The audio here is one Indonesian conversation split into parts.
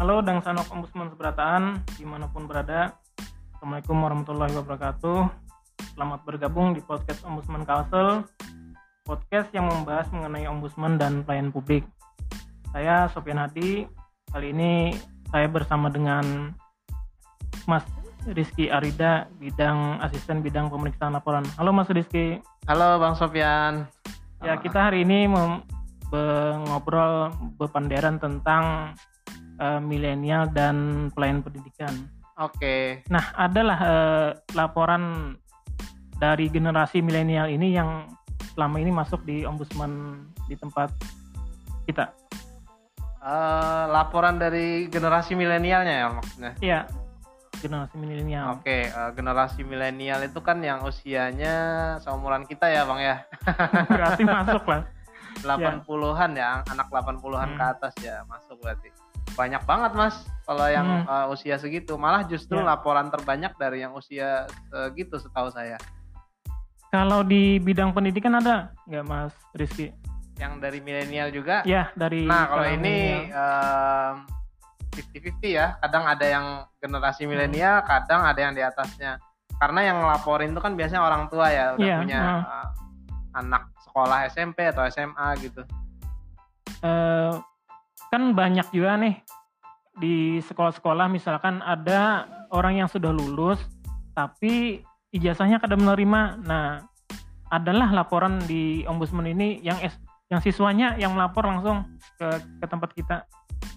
Halo Dang Sanok Ombudsman Seberataan, di mana pun berada. Assalamualaikum warahmatullahi wabarakatuh. Selamat bergabung di podcast Ombudsman Kalsel, podcast yang membahas mengenai ombudsman dan pelayan publik. Saya Sofian Hadi. Kali ini saya bersama dengan Mas Rizky Arida, bidang asisten bidang pemeriksaan laporan. Halo Mas Rizky. Halo Bang Sofian. Ya kita hari ini ngobrol berpanderan tentang uh, milenial dan pelayan pendidikan. Oke. Nah, adalah uh, laporan dari generasi milenial ini yang selama ini masuk di ombudsman di tempat kita. Eh, laporan dari generasi milenialnya ya maksudnya. Iya, generasi milenial. Oke, eh, generasi milenial itu kan yang usianya seumuran kita ya, Bang ya. Berarti masuk lah. 80-an ya, anak 80-an Hmm. ke atas ya masuk berarti. Banyak banget, Mas. Kalau yang Hmm. eh, usia segitu, malah justru Ya. laporan terbanyak dari yang usia segitu setahu saya. Kalau di bidang pendidikan ada nggak Mas Rizky? Yang dari milenial juga Ya, dari Nah, kalau ini em, 50-50 ya. Kadang ada yang generasi Hmm. milenial, kadang ada yang di atasnya. Karena yang ngelaporin itu kan biasanya orang tua ya, udah Iya, punya hmm. eh, anak sekolah SMP atau SMA gitu. eh, kan banyak juga nih di sekolah-sekolah misalkan ada orang yang sudah lulus tapi ijazahnya kada menerima. Nah, adalah laporan di ombudsman ini yang S, yang siswanya yang melapor langsung ke ke tempat kita.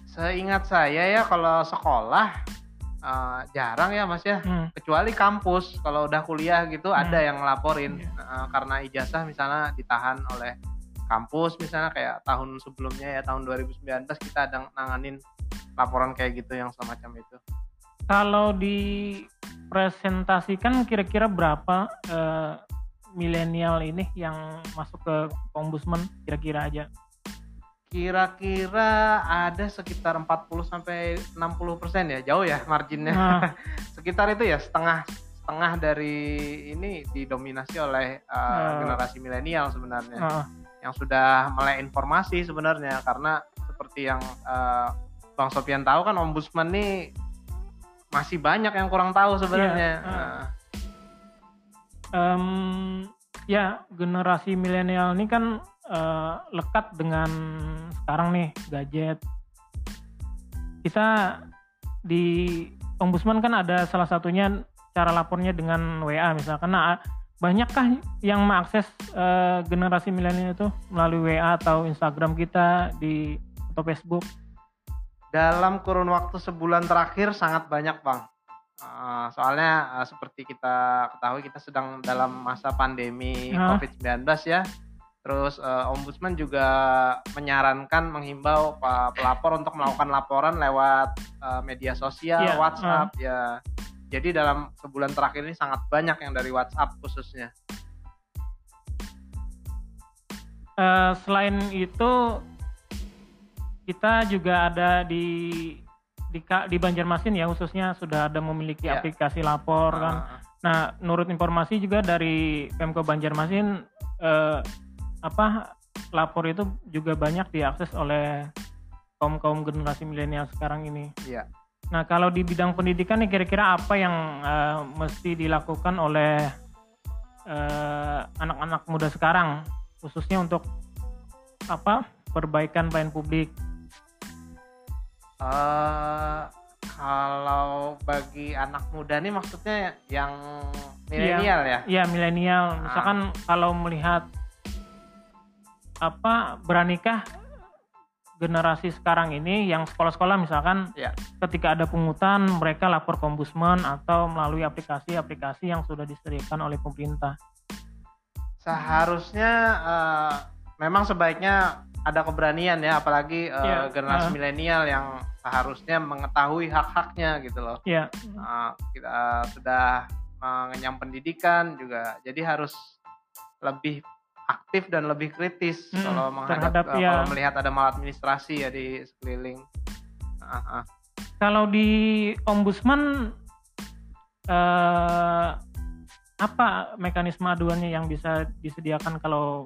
Seingat saya ya kalau sekolah eh, jarang ya Mas ya. Hmm. Kecuali kampus kalau udah kuliah gitu Hmm. ada yang ngelaporin Iya. Eh, karena ijazah misalnya ditahan oleh kampus misalnya kayak tahun sebelumnya ya tahun 2019 kita ada nanganin laporan kayak gitu yang semacam itu. Kalau dipresentasikan kira-kira berapa eh, milenial ini yang masuk ke ombudsman kira-kira aja? Kira-kira ada sekitar 40 sampai 60 persen ya, jauh ya marginnya. Nah, sekitar itu ya setengah setengah dari ini didominasi oleh uh, Oh. generasi milenial sebenarnya eh, yang sudah melek informasi sebenarnya karena seperti yang uh, Bang Sofian tahu kan ombudsman nih masih banyak yang kurang tahu sebenarnya. Iya, Nah, Em, ya generasi milenial ini kan eh, lekat dengan sekarang nih gadget. Kita di ombudsman kan ada salah satunya cara lapornya dengan WA misalkan. Nah, banyakkah yang mengakses eh, generasi milenial itu melalui WA atau Instagram kita di atau Facebook? dalam kurun waktu sebulan terakhir sangat banyak bang. Uh, soalnya uh, seperti kita ketahui kita sedang dalam masa pandemi Ah. COVID-19 ya. Terus uh, ombudsman juga menyarankan menghimbau pelapor untuk melakukan laporan lewat uh, media sosial, Iya, WhatsApp ya. Jadi dalam sebulan terakhir ini sangat banyak yang dari WhatsApp khususnya. Eh, selain itu kita juga ada di di, di Banjarmasin ya khususnya sudah ada memiliki Ya. aplikasi lapor kan. Uh, Nah, menurut informasi juga dari Pemko Banjarmasin eh, apa lapor itu juga banyak diakses oleh kaum kaum generasi milenial sekarang ini. Iya. Nah, kalau di bidang pendidikan nih kira-kira apa yang eh, mesti dilakukan oleh eh, anak-anak muda sekarang khususnya untuk apa perbaikan pelayan publik? Eh, kalau bagi anak muda nih maksudnya yang milenial ya? Iya milenial. Ah. Misalkan kalau melihat apa beranikah generasi sekarang ini yang sekolah-sekolah misalkan Ya. ketika ada pungutan mereka lapor ke ombudsman atau melalui aplikasi-aplikasi yang sudah disediakan oleh pemerintah. Seharusnya eh, memang sebaiknya ada keberanian ya, apalagi eh, Iya, generasi ah. milenial yang seharusnya mengetahui hak-haknya gitu loh. Ya, Eh, kita sudah mengenyam pendidikan juga, jadi harus lebih aktif dan lebih kritis Mm, kalau menghadap terhadap, eh, ya. kalau melihat ada maladministrasi ya di sekeliling. Ah, ah. kalau di ombudsman eh, apa mekanisme aduannya yang bisa disediakan kalau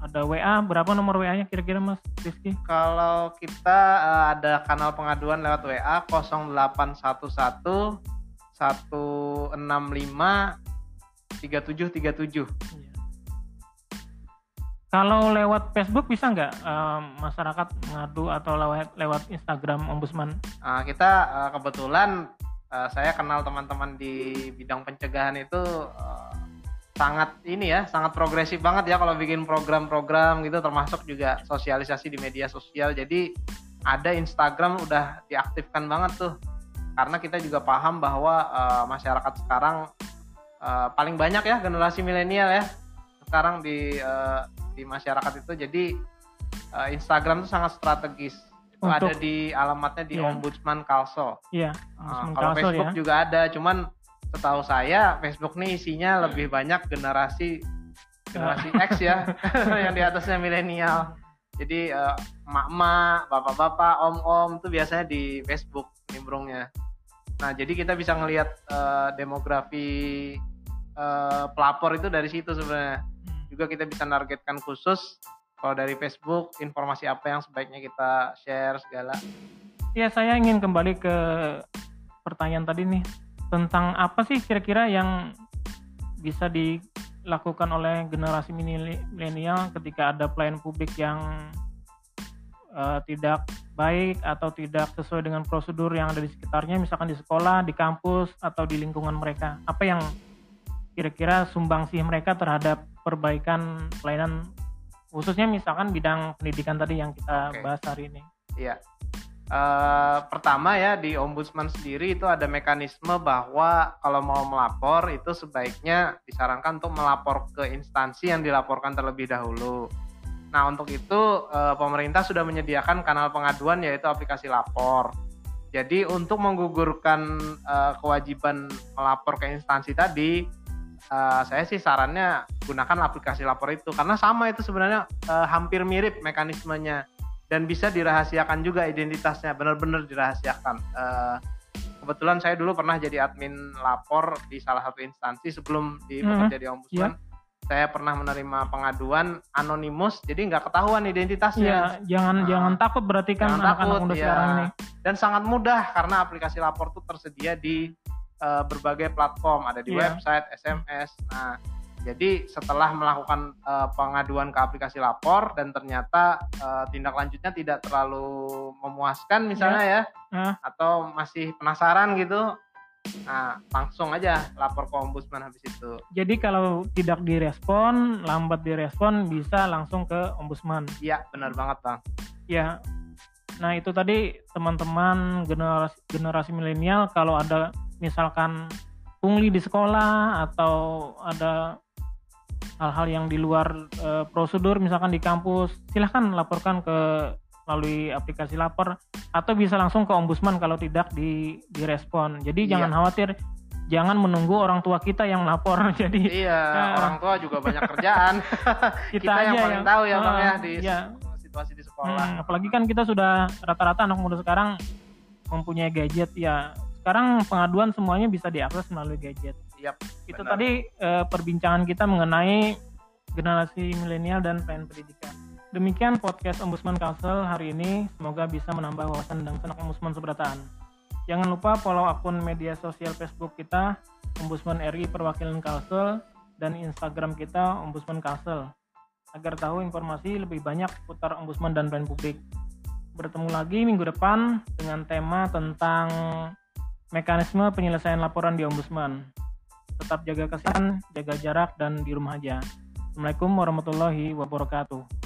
ada WA berapa nomor WA-nya kira-kira Mas Rizky? Kalau kita uh, ada kanal pengaduan lewat WA 0811 165 3737. Kalau lewat Facebook bisa nggak uh, masyarakat mengadu atau lewat lewat Instagram Ombudsman? Uh, kita uh, kebetulan uh, saya kenal teman-teman di bidang pencegahan itu uh, sangat ini ya, sangat progresif banget ya kalau bikin program-program gitu termasuk juga sosialisasi di media sosial. Jadi ada Instagram udah diaktifkan banget tuh. Karena kita juga paham bahwa uh, masyarakat sekarang uh, paling banyak ya generasi milenial ya sekarang di uh, di masyarakat itu jadi uh, Instagram itu sangat strategis itu Untuk, ada di alamatnya di yeah. Ombudsman Kalso. Iya. Uh, kalau Facebook ya. juga ada, cuman setahu saya Facebook nih isinya lebih banyak generasi generasi X ya yang di atasnya milenial. Jadi uh, emak-emak, bapak-bapak, om-om itu biasanya di Facebook nimbrungnya. Nah, jadi kita bisa ngelihat uh, demografi uh, pelapor itu dari situ sebenarnya juga kita bisa nargetkan khusus kalau dari Facebook informasi apa yang sebaiknya kita share segala. Ya saya ingin kembali ke pertanyaan tadi nih tentang apa sih kira-kira yang bisa dilakukan oleh generasi milenial ketika ada pelayan publik yang uh, tidak baik atau tidak sesuai dengan prosedur yang ada di sekitarnya, misalkan di sekolah, di kampus atau di lingkungan mereka. Apa yang kira-kira sumbangsih mereka terhadap perbaikan pelayanan khususnya misalkan bidang pendidikan tadi yang kita okay. bahas hari ini. Iya. Uh, pertama ya di ombudsman sendiri itu ada mekanisme bahwa kalau mau melapor itu sebaiknya disarankan untuk melapor ke instansi yang dilaporkan terlebih dahulu. Nah untuk itu uh, pemerintah sudah menyediakan kanal pengaduan yaitu aplikasi lapor. Jadi untuk menggugurkan uh, kewajiban melapor ke instansi tadi uh, saya sih sarannya gunakan aplikasi lapor itu karena sama itu sebenarnya uh, hampir mirip mekanismenya dan bisa dirahasiakan juga identitasnya benar-benar dirahasiakan. Uh, kebetulan saya dulu pernah jadi admin lapor di salah satu instansi sebelum di hmm. bekerja di ombudsman. Yeah. Saya pernah menerima pengaduan anonimus, jadi nggak ketahuan identitasnya. Ya, jangan nah, jangan takut berarti kan anak-anak muda ya. sekarang ini. Dan sangat mudah karena aplikasi lapor itu tersedia di uh, berbagai platform, ada di yeah. website, SMS. Nah, jadi setelah melakukan uh, pengaduan ke aplikasi lapor dan ternyata uh, tindak lanjutnya tidak terlalu memuaskan misalnya yeah. ya, uh. atau masih penasaran gitu, nah langsung aja lapor ke ombudsman habis itu. Jadi kalau tidak direspon, lambat direspon bisa langsung ke ombudsman. Iya, benar banget bang. Ya, nah itu tadi teman-teman generasi generasi milenial kalau ada misalkan pungli di sekolah atau ada hal-hal yang di luar e, prosedur misalkan di kampus silahkan laporkan ke melalui aplikasi lapor atau bisa langsung ke ombudsman kalau tidak di direspon jadi iya. jangan khawatir jangan menunggu orang tua kita yang lapor jadi iya uh, orang tua juga banyak kerjaan kita, kita yang paling yang, tahu ya uh, bang ya di iya. situasi di sekolah hmm, apalagi kan kita sudah rata-rata anak muda sekarang mempunyai gadget ya sekarang pengaduan semuanya bisa diakses melalui gadget. Yap, Itu benar. tadi e, perbincangan kita mengenai generasi milenial dan plan pendidikan. Demikian podcast Ombudsman Council hari ini. Semoga bisa menambah wawasan dan senak Ombudsman Sebrataan. Jangan lupa follow akun media sosial Facebook kita, Ombudsman RI Perwakilan Kalsel, dan Instagram kita, Ombudsman Kalsel, agar tahu informasi lebih banyak seputar Ombudsman dan plan publik. Bertemu lagi minggu depan dengan tema tentang mekanisme penyelesaian laporan di Ombudsman. Tetap jaga kesehatan, jaga jarak, dan di rumah aja. Assalamualaikum warahmatullahi wabarakatuh.